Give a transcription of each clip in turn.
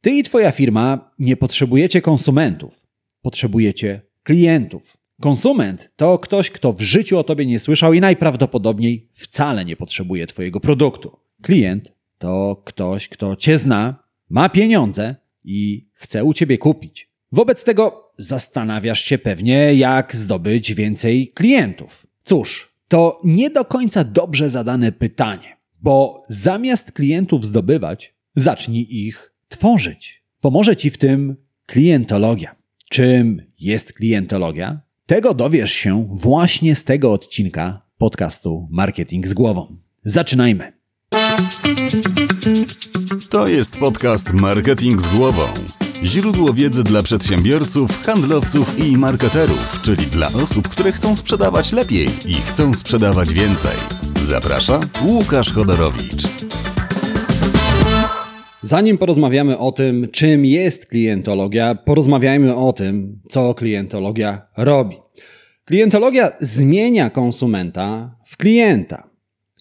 Ty i Twoja firma nie potrzebujecie konsumentów, potrzebujecie klientów. Konsument to ktoś, kto w życiu o Tobie nie słyszał i najprawdopodobniej wcale nie potrzebuje Twojego produktu. Klient to ktoś, kto Cię zna, ma pieniądze i chce u Ciebie kupić. Wobec tego zastanawiasz się pewnie, jak zdobyć więcej klientów. Cóż, to nie do końca dobrze zadane pytanie, bo zamiast klientów zdobywać, zacznij ich tworzyć. Pomoże Ci w tym klientologia. Czym jest klientologia? Tego dowiesz się właśnie z tego odcinka podcastu Marketing z głową. Zaczynajmy. To jest podcast Marketing z głową. Źródło wiedzy dla przedsiębiorców, handlowców i marketerów, czyli dla osób, które chcą sprzedawać lepiej i chcą sprzedawać więcej. Zaprasza Łukasz Chodorowicz. Zanim porozmawiamy o tym, czym jest klientologia, porozmawiajmy o tym, co klientologia robi. Klientologia zmienia konsumenta w klienta.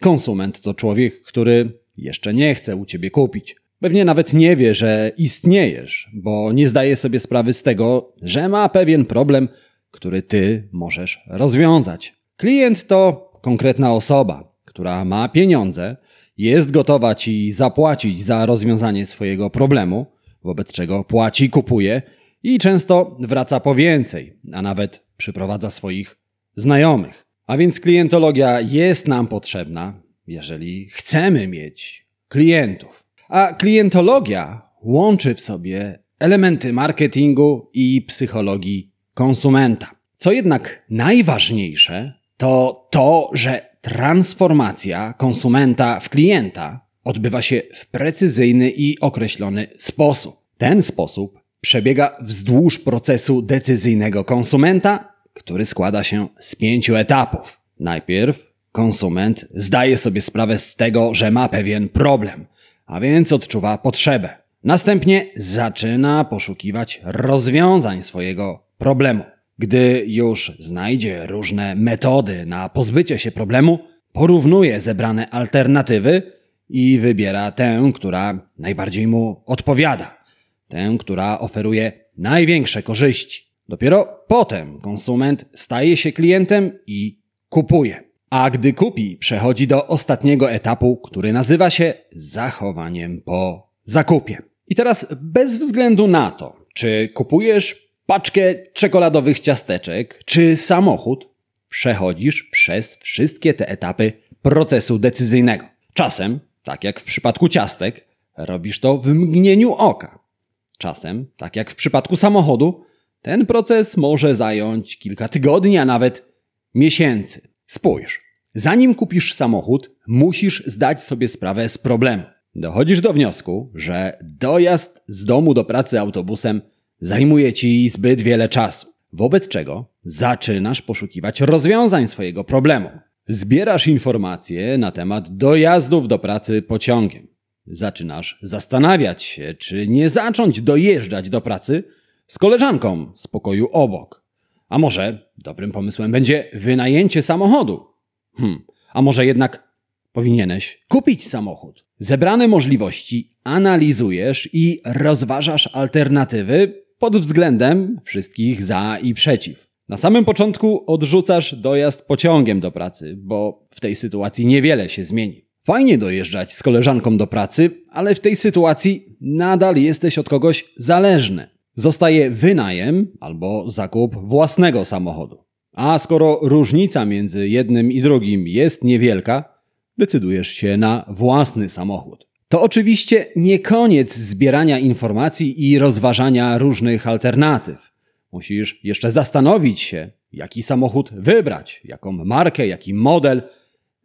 Konsument to człowiek, który jeszcze nie chce u ciebie kupić. Pewnie nawet nie wie, że istniejesz, bo nie zdaje sobie sprawy z tego, że ma pewien problem, który ty możesz rozwiązać. Klient to konkretna osoba, która ma pieniądze, jest gotowa ci zapłacić za rozwiązanie swojego problemu, wobec czego płaci, kupuje i często wraca po więcej, a nawet przyprowadza swoich znajomych. A więc klientologia jest nam potrzebna, jeżeli chcemy mieć klientów. A klientologia łączy w sobie elementy marketingu i psychologii konsumenta. Co jednak najważniejsze, to to, że transformacja konsumenta w klienta odbywa się w precyzyjny i określony sposób. Ten sposób przebiega wzdłuż procesu decyzyjnego konsumenta, który składa się z pięciu etapów. Najpierw konsument zdaje sobie sprawę z tego, że ma pewien problem, a więc odczuwa potrzebę. Następnie zaczyna poszukiwać rozwiązań swojego problemu. Gdy już znajdzie różne metody na pozbycie się problemu, porównuje zebrane alternatywy i wybiera tę, która najbardziej mu odpowiada, tę, która oferuje największe korzyści. Dopiero potem konsument staje się klientem i kupuje. A gdy kupi, przechodzi do ostatniego etapu, który nazywa się zachowaniem po zakupie. I teraz bez względu na to, czy kupujesz paczkę czekoladowych ciasteczek czy samochód, przechodzisz przez wszystkie te etapy procesu decyzyjnego. Czasem, tak jak w przypadku ciastek, robisz to w mgnieniu oka. Czasem, tak jak w przypadku samochodu, ten proces może zająć kilka tygodni, a nawet miesięcy. Spójrz, zanim kupisz samochód, musisz zdać sobie sprawę z problemu. Dochodzisz do wniosku, że dojazd z domu do pracy autobusem zajmuje ci zbyt wiele czasu, wobec czego zaczynasz poszukiwać rozwiązań swojego problemu. Zbierasz informacje na temat dojazdów do pracy pociągiem. Zaczynasz zastanawiać się, czy nie zacząć dojeżdżać do pracy z koleżanką z pokoju obok. A może dobrym pomysłem będzie wynajęcie samochodu? Hmm, a może jednak powinieneś kupić samochód? Zebrane możliwości analizujesz i rozważasz alternatywy pod względem wszystkich za i przeciw. Na samym początku odrzucasz dojazd pociągiem do pracy, bo w tej sytuacji niewiele się zmieni. Fajnie dojeżdżać z koleżanką do pracy, ale w tej sytuacji nadal jesteś od kogoś zależny. Zostaje wynajem albo zakup własnego samochodu. A skoro różnica między jednym i drugim jest niewielka, decydujesz się na własny samochód. To oczywiście nie koniec zbierania informacji i rozważania różnych alternatyw. Musisz jeszcze zastanowić się, jaki samochód wybrać, jaką markę, jaki model,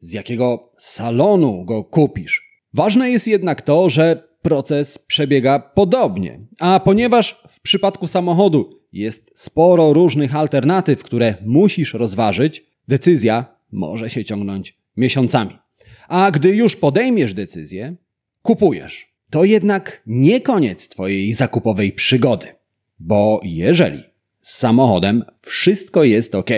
z jakiego salonu go kupisz. Ważne jest jednak to, że proces przebiega podobnie, a ponieważ w przypadku samochodu jest sporo różnych alternatyw, które musisz rozważyć, decyzja może się ciągnąć miesiącami. A gdy już podejmiesz decyzję, kupujesz. To jednak nie koniec Twojej zakupowej przygody. Bo jeżeli z samochodem wszystko jest ok,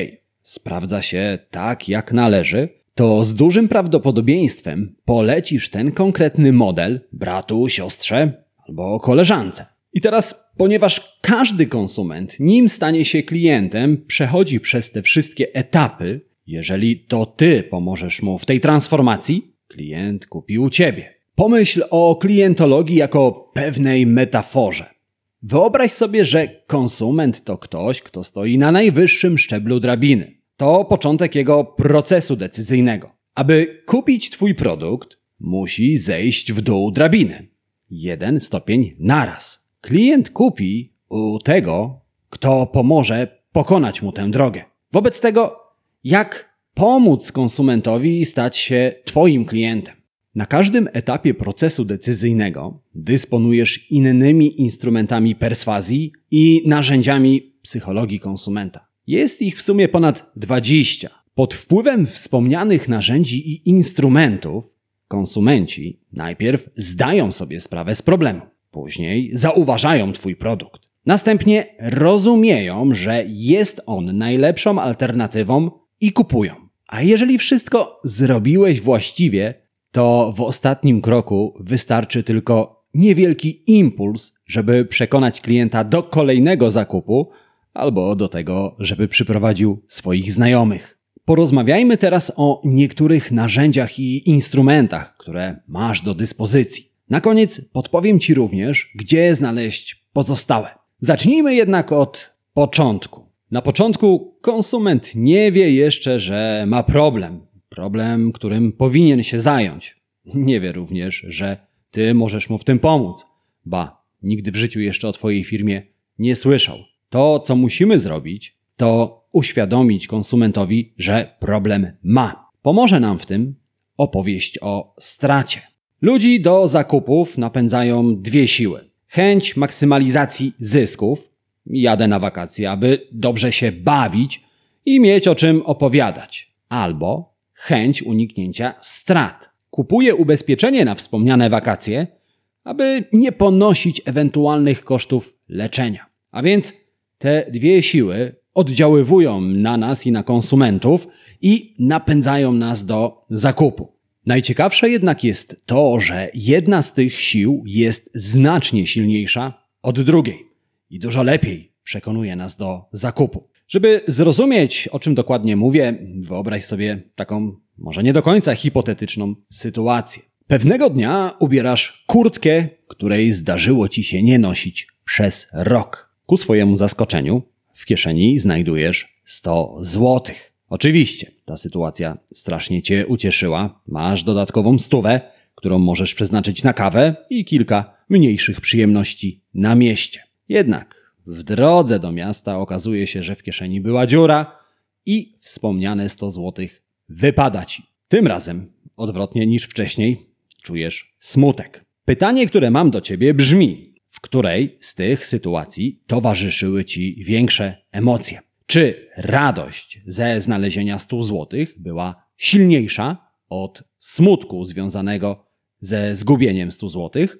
sprawdza się tak jak należy, to z dużym prawdopodobieństwem polecisz ten konkretny model bratu, siostrze albo koleżance. I teraz, ponieważ każdy konsument, nim stanie się klientem, przechodzi przez te wszystkie etapy, jeżeli to ty pomożesz mu w tej transformacji, klient kupi u ciebie. Pomyśl o klientologii jako pewnej metaforze. Wyobraź sobie, że konsument to ktoś, kto stoi na najwyższym szczeblu drabiny. To początek jego procesu decyzyjnego. Aby kupić Twój produkt, musi zejść w dół drabiny. Jeden stopień naraz. Klient kupi u tego, kto pomoże pokonać mu tę drogę. Wobec tego, jak pomóc konsumentowi stać się Twoim klientem? Na każdym etapie procesu decyzyjnego dysponujesz innymi instrumentami perswazji i narzędziami psychologii konsumenta. Jest ich w sumie ponad 20. Pod wpływem wspomnianych narzędzi i instrumentów konsumenci najpierw zdają sobie sprawę z problemu, później zauważają Twój produkt. Następnie rozumieją, że jest on najlepszą alternatywą i kupują. A jeżeli wszystko zrobiłeś właściwie, to w ostatnim kroku wystarczy tylko niewielki impuls, żeby przekonać klienta do kolejnego zakupu albo do tego, żeby przyprowadził swoich znajomych. Porozmawiajmy teraz o niektórych narzędziach i instrumentach, które masz do dyspozycji. Na koniec podpowiem Ci również, gdzie znaleźć pozostałe. Zacznijmy jednak od początku. Na początku konsument nie wie jeszcze, że ma problem, problem, którym powinien się zająć. Nie wie również, że ty możesz mu w tym pomóc. Ba, nigdy w życiu jeszcze o twojej firmie nie słyszał. To, co musimy zrobić, to uświadomić konsumentowi, że problem ma. Pomoże nam w tym opowieść o stracie. Ludzi do zakupów napędzają dwie siły: chęć maksymalizacji zysków. Jadę na wakacje, aby dobrze się bawić i mieć o czym opowiadać, albo chęć uniknięcia strat. Kupuje ubezpieczenie na wspomniane wakacje, aby nie ponosić ewentualnych kosztów leczenia. A więc te dwie siły oddziaływują na nas i na konsumentów i napędzają nas do zakupu. Najciekawsze jednak jest to, że jedna z tych sił jest znacznie silniejsza od drugiej i dużo lepiej przekonuje nas do zakupu. Żeby zrozumieć, o czym dokładnie mówię, wyobraź sobie taką, może nie do końca hipotetyczną sytuację. Pewnego dnia ubierasz kurtkę, której zdarzyło ci się nie nosić przez rok. Ku swojemu zaskoczeniu w kieszeni znajdujesz 100 złotych. Oczywiście, ta sytuacja strasznie cię ucieszyła. Masz dodatkową stówę, którą możesz przeznaczyć na kawę i kilka mniejszych przyjemności na mieście. Jednak w drodze do miasta okazuje się, że w kieszeni była dziura i wspomniane 100 złotych wypada ci. Tym razem, odwrotnie niż wcześniej, czujesz smutek. Pytanie, które mam do ciebie brzmi: w której z tych sytuacji towarzyszyły ci większe emocje? Czy radość ze znalezienia 100 złotych była silniejsza od smutku związanego ze zgubieniem 100 złotych?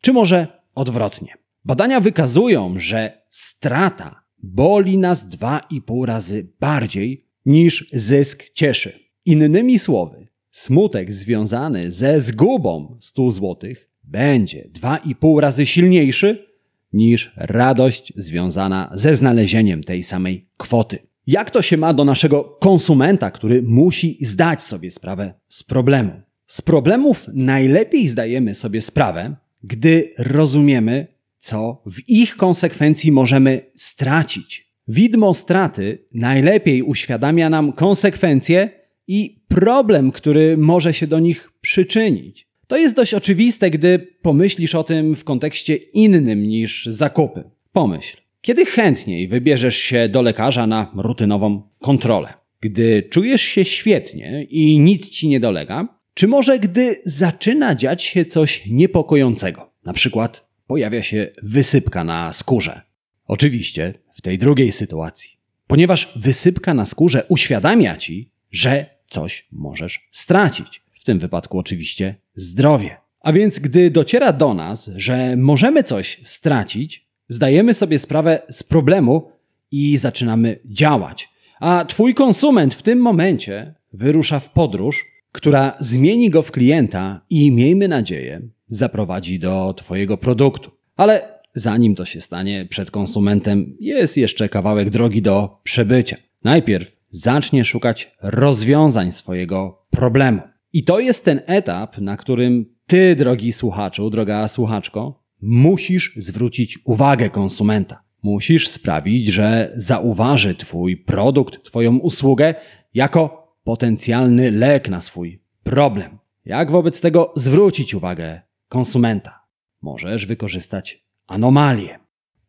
Czy może odwrotnie? Badania wykazują, że strata boli nas dwa i pół razy bardziej niż zysk cieszy. Innymi słowy, smutek związany ze zgubą 100 złotych będzie dwa i pół razy silniejszy niż radość związana ze znalezieniem tej samej kwoty. Jak to się ma do naszego konsumenta, który musi zdać sobie sprawę z problemu? Z problemów najlepiej zdajemy sobie sprawę, gdy rozumiemy, co w ich konsekwencji możemy stracić. Widmo straty najlepiej uświadamia nam konsekwencje i problem, który może się do nich przyczynić. To jest dość oczywiste, gdy pomyślisz o tym w kontekście innym niż zakupy. Pomyśl, kiedy chętniej wybierzesz się do lekarza na rutynową kontrolę? Gdy czujesz się świetnie i nic ci nie dolega? Czy może gdy zaczyna dziać się coś niepokojącego? Na przykład pojawia się wysypka na skórze. Oczywiście w tej drugiej sytuacji, ponieważ wysypka na skórze uświadamia ci, że coś możesz stracić. W tym wypadku oczywiście zdrowie. A więc gdy dociera do nas, że możemy coś stracić, zdajemy sobie sprawę z problemu i zaczynamy działać. A twój konsument w tym momencie wyrusza w podróż, która zmieni go w klienta i miejmy nadzieję, zaprowadzi do Twojego produktu. Ale zanim to się stanie przed konsumentem, jest jeszcze kawałek drogi do przebycia. Najpierw zacznie szukać rozwiązań swojego problemu. I to jest ten etap, na którym ty, drogi słuchaczu, droga słuchaczko, musisz zwrócić uwagę konsumenta. Musisz sprawić, że zauważy Twój produkt, Twoją usługę jako potencjalny lek na swój problem. Jak wobec tego zwrócić uwagę konsumenta? Możesz wykorzystać anomalię.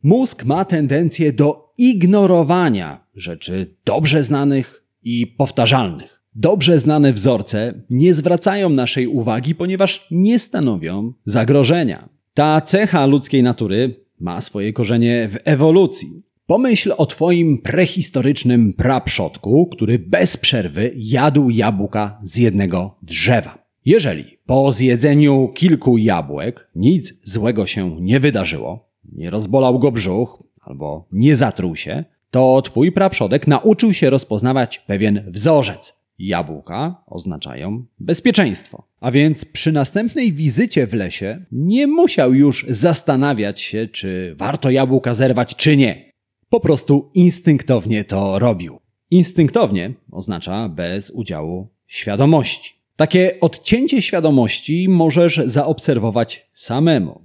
Mózg ma tendencję do ignorowania rzeczy dobrze znanych i powtarzalnych. Dobrze znane wzorce nie zwracają naszej uwagi, ponieważ nie stanowią zagrożenia. Ta cecha ludzkiej natury ma swoje korzenie w ewolucji. Pomyśl o Twoim prehistorycznym praprzodku, który bez przerwy jadł jabłka z jednego drzewa. Jeżeli po zjedzeniu kilku jabłek nic złego się nie wydarzyło, nie rozbolał go brzuch albo nie zatruł się, to Twój praprzodek nauczył się rozpoznawać pewien wzorzec. Jabłka oznaczają bezpieczeństwo. A więc przy następnej wizycie w lesie nie musiał już zastanawiać się, czy warto jabłka zerwać, czy nie. Po prostu instynktownie to robił. Instynktownie oznacza bez udziału świadomości. Takie odcięcie świadomości możesz zaobserwować samemu.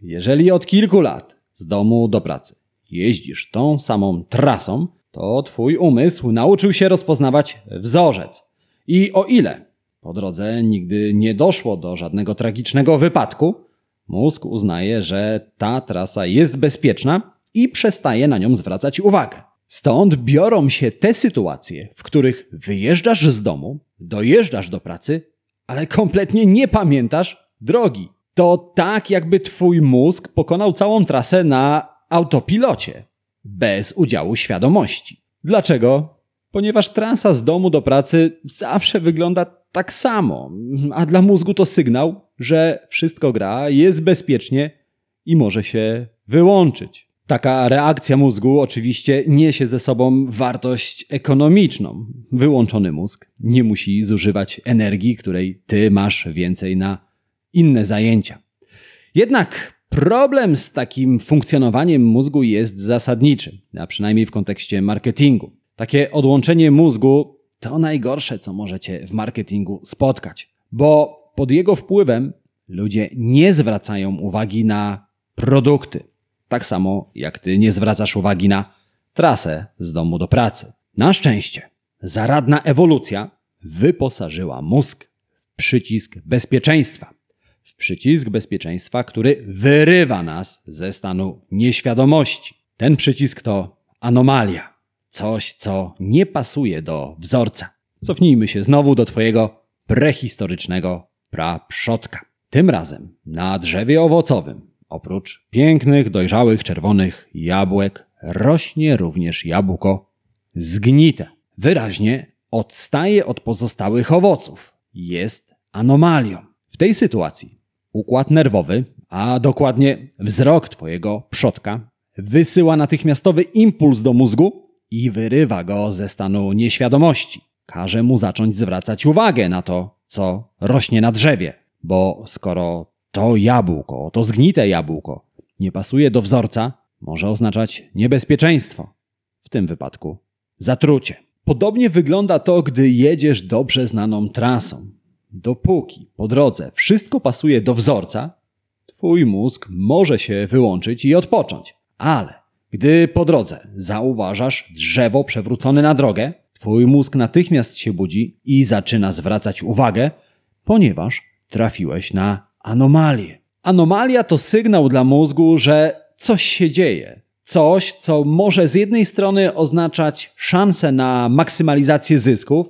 Jeżeli od kilku lat z domu do pracy jeździsz tą samą trasą, to twój umysł nauczył się rozpoznawać wzorzec. I o ile po drodze nigdy nie doszło do żadnego tragicznego wypadku, mózg uznaje, że ta trasa jest bezpieczna i przestaje na nią zwracać uwagę. Stąd biorą się te sytuacje, w których wyjeżdżasz z domu, dojeżdżasz do pracy, ale kompletnie nie pamiętasz drogi. To tak, jakby twój mózg pokonał całą trasę na autopilocie, bez udziału świadomości. Dlaczego? Ponieważ trasa z domu do pracy zawsze wygląda tak samo, a dla mózgu to sygnał, że wszystko gra, jest bezpiecznie i może się wyłączyć. Taka reakcja mózgu oczywiście niesie ze sobą wartość ekonomiczną. Wyłączony mózg nie musi zużywać energii, której ty masz więcej na inne zajęcia. Jednak problem z takim funkcjonowaniem mózgu jest zasadniczy, a przynajmniej w kontekście marketingu. Takie odłączenie mózgu to najgorsze, co możecie w marketingu spotkać, bo pod jego wpływem ludzie nie zwracają uwagi na produkty tak samo jak ty nie zwracasz uwagi na trasę z domu do pracy. Na szczęście, zaradna ewolucja wyposażyła mózg w przycisk bezpieczeństwa. W przycisk bezpieczeństwa, który wyrywa nas ze stanu nieświadomości. Ten przycisk to anomalia. Coś, co nie pasuje do wzorca. Cofnijmy się znowu do Twojego prehistorycznego praprzodka. Tym razem na drzewie owocowym Oprócz pięknych, dojrzałych, czerwonych jabłek rośnie również jabłko zgnite. Wyraźnie odstaje od pozostałych owoców. Jest anomalią. W tej sytuacji układ nerwowy, a dokładnie wzrok Twojego przodka, wysyła natychmiastowy impuls do mózgu i wyrywa go ze stanu nieświadomości. Każe mu zacząć zwracać uwagę na to, co rośnie na drzewie, bo skoro to jabłko, to zgnite jabłko nie pasuje do wzorca, może oznaczać niebezpieczeństwo. W tym wypadku zatrucie. Podobnie wygląda to, gdy jedziesz dobrze znaną trasą. Dopóki po drodze wszystko pasuje do wzorca, twój mózg może się wyłączyć i odpocząć. Ale gdy po drodze zauważasz drzewo przewrócone na drogę, twój mózg natychmiast się budzi i zaczyna zwracać uwagę, ponieważ trafiłeś na anomalię. Anomalia to sygnał dla mózgu, że coś się dzieje. Coś, co może z jednej strony oznaczać szansę na maksymalizację zysków,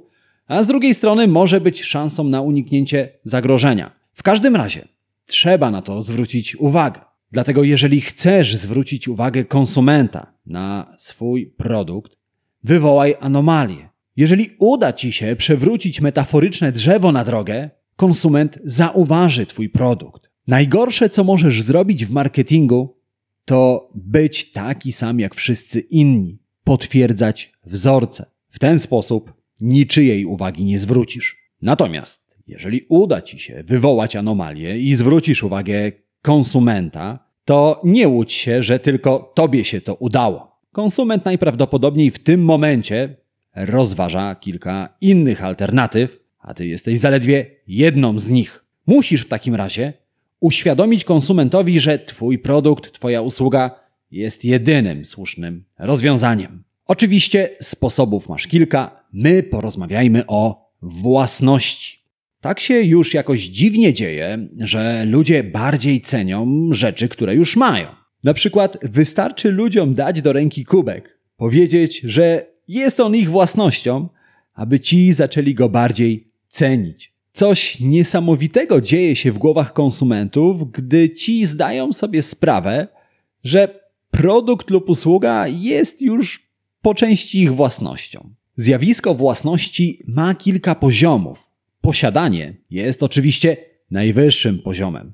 a z drugiej strony może być szansą na uniknięcie zagrożenia. W każdym razie trzeba na to zwrócić uwagę. Dlatego, jeżeli chcesz zwrócić uwagę konsumenta na swój produkt, wywołaj anomalię. Jeżeli uda ci się przewrócić metaforyczne drzewo na drogę, konsument zauważy Twój produkt. Najgorsze, co możesz zrobić w marketingu, to być taki sam jak wszyscy inni, potwierdzać wzorce. W ten sposób niczyjej uwagi nie zwrócisz. Natomiast jeżeli uda ci się wywołać anomalię i zwrócisz uwagę konsumenta, to nie łudź się, że tylko tobie się to udało. Konsument najprawdopodobniej w tym momencie rozważa kilka innych alternatyw, a ty jesteś zaledwie jedną z nich. Musisz w takim razie uświadomić konsumentowi, że twój produkt, twoja usługa jest jedynym słusznym rozwiązaniem. Oczywiście sposobów masz kilka, my porozmawiajmy o własności. Tak się już jakoś dziwnie dzieje, że ludzie bardziej cenią rzeczy, które już mają. Na przykład wystarczy ludziom dać do ręki kubek, powiedzieć, że jest on ich własnością, aby ci zaczęli go bardziej cenić. Coś niesamowitego dzieje się w głowach konsumentów, gdy ci zdają sobie sprawę, że produkt lub usługa jest już po części ich własnością. Zjawisko własności ma kilka poziomów. Posiadanie jest oczywiście najwyższym poziomem.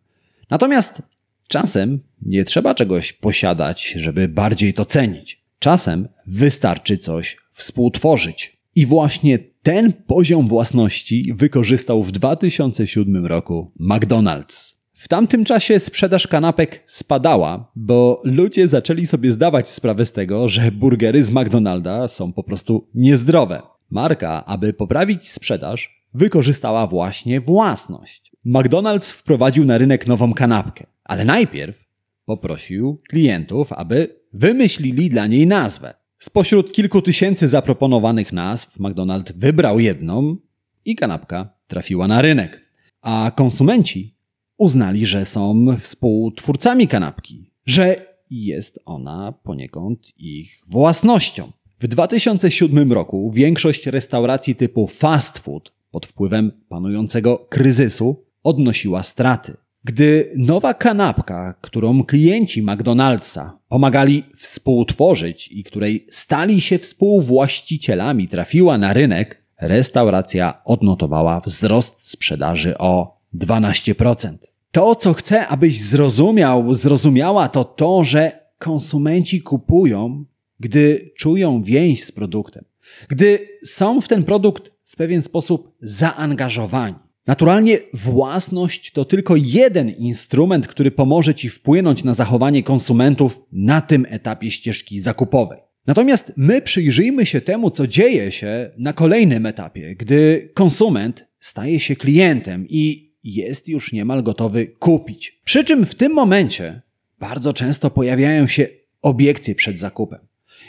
Natomiast czasem nie trzeba czegoś posiadać, żeby bardziej to cenić. Czasem wystarczy coś współtworzyć. I właśnie ten poziom własności wykorzystał w 2007 roku McDonald's. W tamtym czasie sprzedaż kanapek spadała, bo ludzie zaczęli sobie zdawać sprawę z tego, że burgery z McDonalda są po prostu niezdrowe. Marka, aby poprawić sprzedaż, wykorzystała właśnie własność. McDonald's wprowadził na rynek nową kanapkę, ale najpierw poprosił klientów, aby wymyślili dla niej nazwę. Spośród kilku tysięcy zaproponowanych nazw, McDonald wybrał jedną i kanapka trafiła na rynek. A konsumenci uznali, że są współtwórcami kanapki, że jest ona poniekąd ich własnością. W 2007 roku większość restauracji typu fast food pod wpływem panującego kryzysu odnosiła straty. Gdy nowa kanapka, którą klienci McDonald'sa pomagali współtworzyć i której stali się współwłaścicielami, trafiła na rynek, restauracja odnotowała wzrost sprzedaży o 12%. To, co chcę, abyś zrozumiał, zrozumiała, to to, że konsumenci kupują, gdy czują więź z produktem, gdy są w ten produkt w pewien sposób zaangażowani. Naturalnie własność to tylko jeden instrument, który pomoże Ci wpłynąć na zachowanie konsumentów na tym etapie ścieżki zakupowej. Natomiast my przyjrzyjmy się temu, co dzieje się na kolejnym etapie, gdy konsument staje się klientem i jest już niemal gotowy kupić. Przy czym w tym momencie bardzo często pojawiają się obiekcje przed zakupem.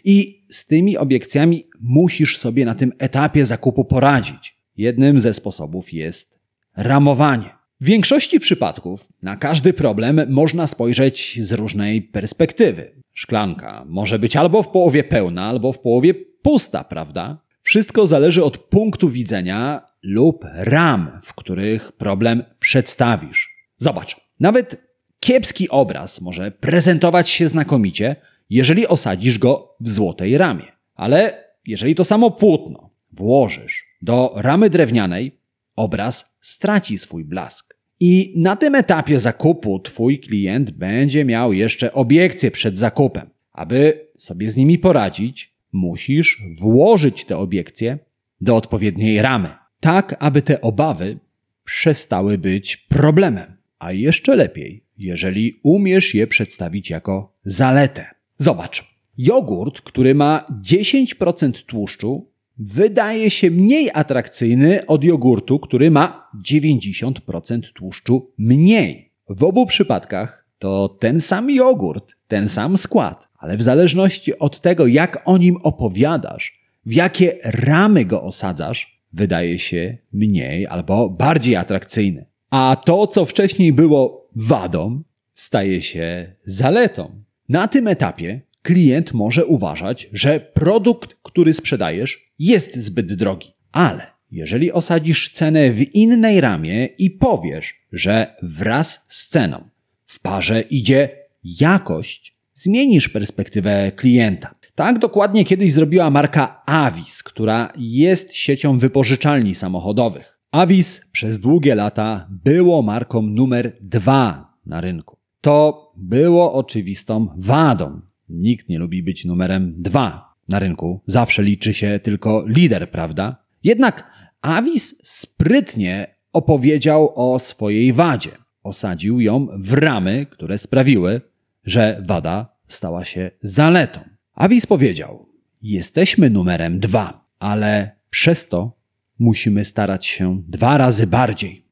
I z tymi obiekcjami musisz sobie na tym etapie zakupu poradzić. Jednym ze sposobów jest ramowanie. W większości przypadków na każdy problem można spojrzeć z różnej perspektywy. Szklanka może być albo w połowie pełna, albo w połowie pusta, prawda? Wszystko zależy od punktu widzenia lub ram, w których problem przedstawisz. Zobacz, nawet kiepski obraz może prezentować się znakomicie, jeżeli osadzisz go w złotej ramie. Ale jeżeli to samo płótno włożysz do ramy drewnianej, obraz straci swój blask. I na tym etapie zakupu Twój klient będzie miał jeszcze obiekcje przed zakupem. Aby sobie z nimi poradzić, musisz włożyć te obiekcje do odpowiedniej ramy, tak aby te obawy przestały być problemem. A jeszcze lepiej, jeżeli umiesz je przedstawić jako zaletę. Zobacz, jogurt, który ma 10% tłuszczu, wydaje się mniej atrakcyjny od jogurtu, który ma 90% tłuszczu mniej. W obu przypadkach to ten sam jogurt, ten sam skład, ale w zależności od tego, jak o nim opowiadasz, w jakie ramy go osadzasz, wydaje się mniej albo bardziej atrakcyjny. A to, co wcześniej było wadą, staje się zaletą. Na tym etapie klient może uważać, że produkt, który sprzedajesz, jest zbyt drogi. Ale jeżeli osadzisz cenę w innej ramie i powiesz, że wraz z ceną w parze idzie jakość, zmienisz perspektywę klienta. Tak dokładnie kiedyś zrobiła marka Avis, która jest siecią wypożyczalni samochodowych. Avis przez długie lata było marką numer dwa na rynku. To było oczywistą wadą Nikt nie lubi być numerem dwa na rynku. Zawsze liczy się tylko lider, prawda? Jednak Avis sprytnie opowiedział o swojej wadzie. Osadził ją w ramy, które sprawiły, że wada stała się zaletą. Avis powiedział: Jesteśmy numerem dwa, ale przez to musimy starać się dwa razy bardziej.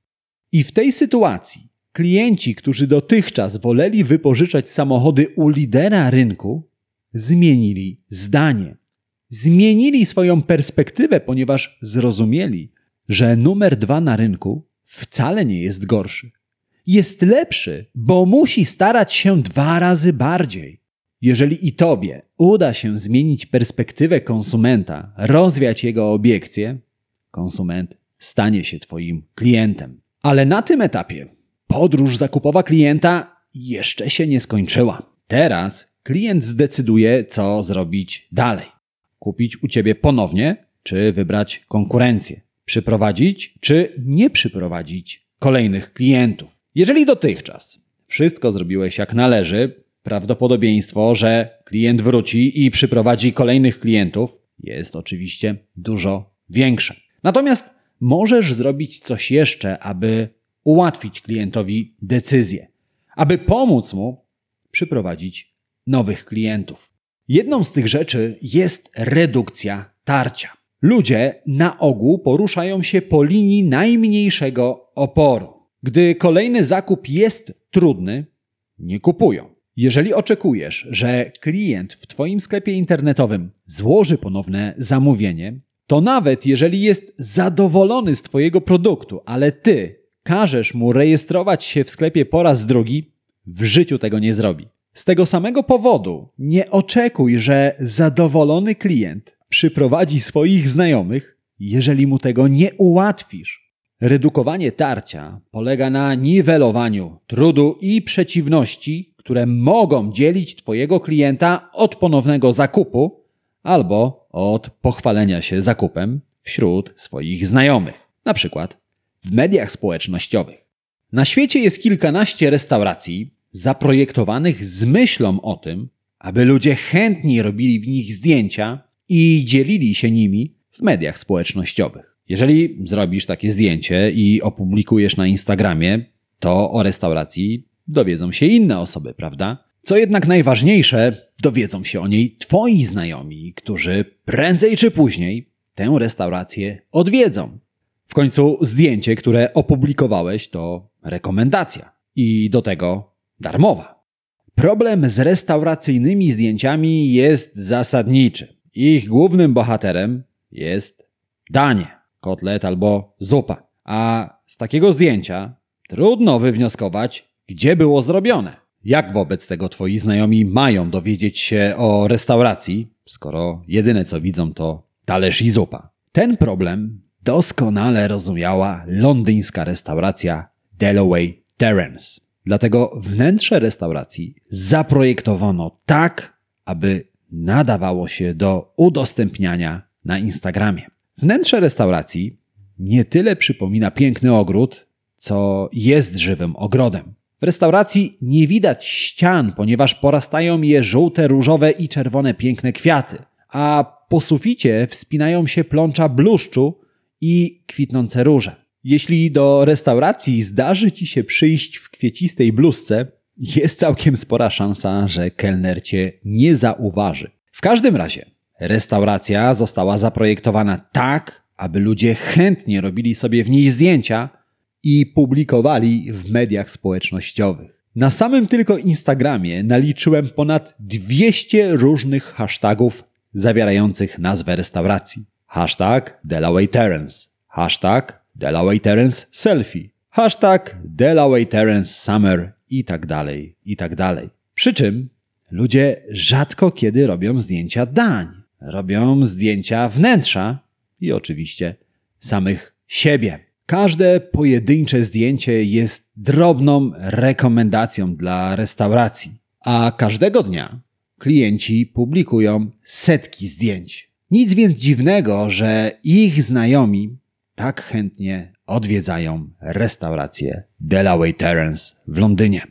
I w tej sytuacji klienci, którzy dotychczas woleli wypożyczać samochody u lidera rynku, zmienili zdanie. Zmienili swoją perspektywę, ponieważ zrozumieli, że numer dwa na rynku wcale nie jest gorszy. Jest lepszy, bo musi starać się dwa razy bardziej. Jeżeli i tobie uda się zmienić perspektywę konsumenta, rozwiać jego obiekcje, konsument stanie się twoim klientem. Ale na tym etapie podróż zakupowa klienta jeszcze się nie skończyła. Teraz klient zdecyduje, co zrobić dalej. Kupić u ciebie ponownie, czy wybrać konkurencję. Przyprowadzić, czy nie przyprowadzić kolejnych klientów. Jeżeli dotychczas wszystko zrobiłeś jak należy, prawdopodobieństwo, że klient wróci i przyprowadzi kolejnych klientów jest oczywiście dużo większe. Natomiast możesz zrobić coś jeszcze, aby ułatwić klientowi decyzję, aby pomóc mu przyprowadzić nowych klientów. Jedną z tych rzeczy jest redukcja tarcia. Ludzie na ogół poruszają się po linii najmniejszego oporu. Gdy kolejny zakup jest trudny, nie kupują. Jeżeli oczekujesz, że klient w Twoim sklepie internetowym złoży ponowne zamówienie, to nawet jeżeli jest zadowolony z Twojego produktu, ale Ty każesz mu rejestrować się w sklepie po raz drugi, w życiu tego nie zrobi. Z tego samego powodu nie oczekuj, że zadowolony klient przyprowadzi swoich znajomych, jeżeli mu tego nie ułatwisz. Redukowanie tarcia polega na niwelowaniu trudu i przeciwności, które mogą dzielić Twojego klienta od ponownego zakupu albo od pochwalenia się zakupem wśród swoich znajomych, na przykład w mediach społecznościowych. Na świecie jest kilkanaście restauracji zaprojektowanych z myślą o tym, aby ludzie chętniej robili w nich zdjęcia i dzielili się nimi w mediach społecznościowych. Jeżeli zrobisz takie zdjęcie i opublikujesz na Instagramie, to o restauracji dowiedzą się inne osoby, prawda? Co jednak najważniejsze, dowiedzą się o niej twoi znajomi, którzy prędzej czy później tę restaurację odwiedzą. W końcu zdjęcie, które opublikowałeś, to rekomendacja i do tego darmowa. Problem z restauracyjnymi zdjęciami jest zasadniczy. Ich głównym bohaterem jest danie, kotlet albo zupa. A z takiego zdjęcia trudno wywnioskować, gdzie było zrobione. Jak wobec tego twoi znajomi mają dowiedzieć się o restauracji, skoro jedyne co widzą to talerz i zupa? Ten problem doskonale rozumiała londyńska restauracja Dalloway Terrace. Dlatego wnętrze restauracji zaprojektowano tak, aby nadawało się do udostępniania na Instagramie. Wnętrze restauracji nie tyle przypomina piękny ogród, co jest żywym ogrodem. W restauracji nie widać ścian, ponieważ porastają je żółte, różowe i czerwone piękne kwiaty, a po suficie wspinają się plącza bluszczu i kwitnące róże. Jeśli do restauracji zdarzy ci się przyjść w kwiecistej bluzce, jest całkiem spora szansa, że kelner cię nie zauważy. W każdym razie, restauracja została zaprojektowana tak, aby ludzie chętnie robili sobie w niej zdjęcia i publikowali w mediach społecznościowych. Na samym tylko Instagramie naliczyłem ponad 200 różnych hashtagów zawierających nazwę restauracji. Hashtag Delaware Terrace, hashtag Delaware Terrace Selfie, hashtag Delaware Terrace Summer i tak dalej, i tak dalej. Przy czym ludzie rzadko kiedy robią zdjęcia dań. Robią zdjęcia wnętrza i oczywiście samych siebie. Każde pojedyncze zdjęcie jest drobną rekomendacją dla restauracji, a każdego dnia klienci publikują setki zdjęć. Nic więc dziwnego, że ich znajomi tak chętnie odwiedzają restaurację Delaware Terrace w Londynie.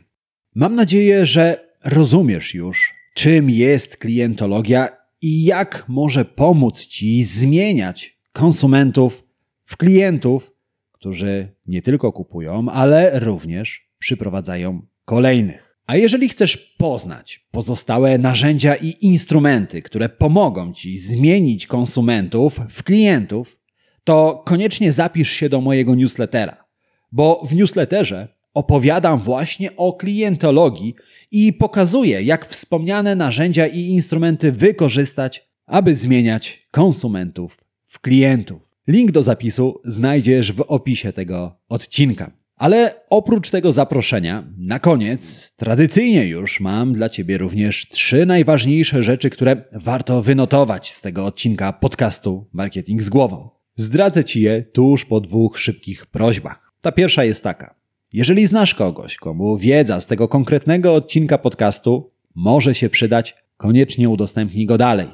Mam nadzieję, że rozumiesz już, czym jest klientologia i jak może pomóc Ci zmieniać konsumentów w klientów, którzy nie tylko kupują, ale również przyprowadzają kolejnych. A jeżeli chcesz poznać pozostałe narzędzia i instrumenty, które pomogą Ci zmienić konsumentów w klientów, to koniecznie zapisz się do mojego newslettera, bo w newsletterze opowiadam właśnie o klientologii i pokazuję, jak wspomniane narzędzia i instrumenty wykorzystać, aby zmieniać konsumentów w klientów. Link do zapisu znajdziesz w opisie tego odcinka. Ale oprócz tego zaproszenia, na koniec, tradycyjnie już mam dla Ciebie również trzy najważniejsze rzeczy, które warto wynotować z tego odcinka podcastu Marketing z głową. Zdradzę Ci je tuż po dwóch szybkich prośbach. Ta pierwsza jest taka. Jeżeli znasz kogoś, komu wiedza z tego konkretnego odcinka podcastu może się przydać, koniecznie udostępnij go dalej.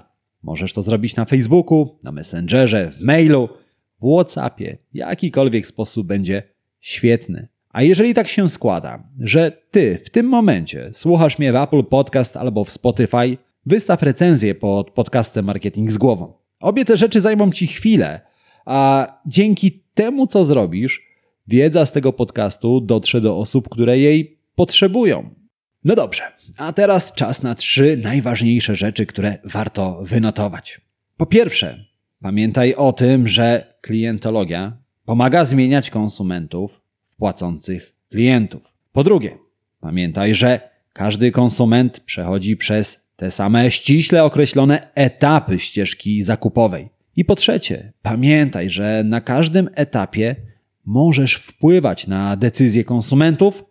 Możesz to zrobić na Facebooku, na Messengerze, w mailu, w WhatsAppie. Jakikolwiek sposób będzie świetny. A jeżeli tak się składa, że ty w tym momencie słuchasz mnie w Apple Podcast albo w Spotify, wystaw recenzję pod podcastem Marketing z głową. Obie te rzeczy zajmą ci chwilę, a dzięki temu, co zrobisz, wiedza z tego podcastu dotrze do osób, które jej potrzebują. No dobrze, a teraz czas na trzy najważniejsze rzeczy, które warto wynotować. Po pierwsze, pamiętaj o tym, że klientologia pomaga zmieniać konsumentów w płacących klientów. Po drugie, pamiętaj, że każdy konsument przechodzi przez te same ściśle określone etapy ścieżki zakupowej. I po trzecie, pamiętaj, że na każdym etapie możesz wpływać na decyzje konsumentów,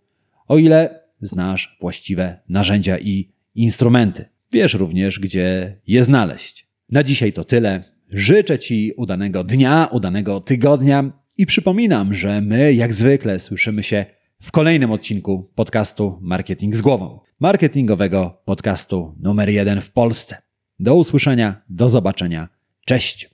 o ile znasz właściwe narzędzia i instrumenty. Wiesz również, gdzie je znaleźć. Na dzisiaj to tyle. Życzę Ci udanego dnia, udanego tygodnia i przypominam, że my, jak zwykle, słyszymy się w kolejnym odcinku podcastu Marketing z głową. Marketingowego podcastu numer jeden w Polsce. Do usłyszenia, do zobaczenia. Cześć!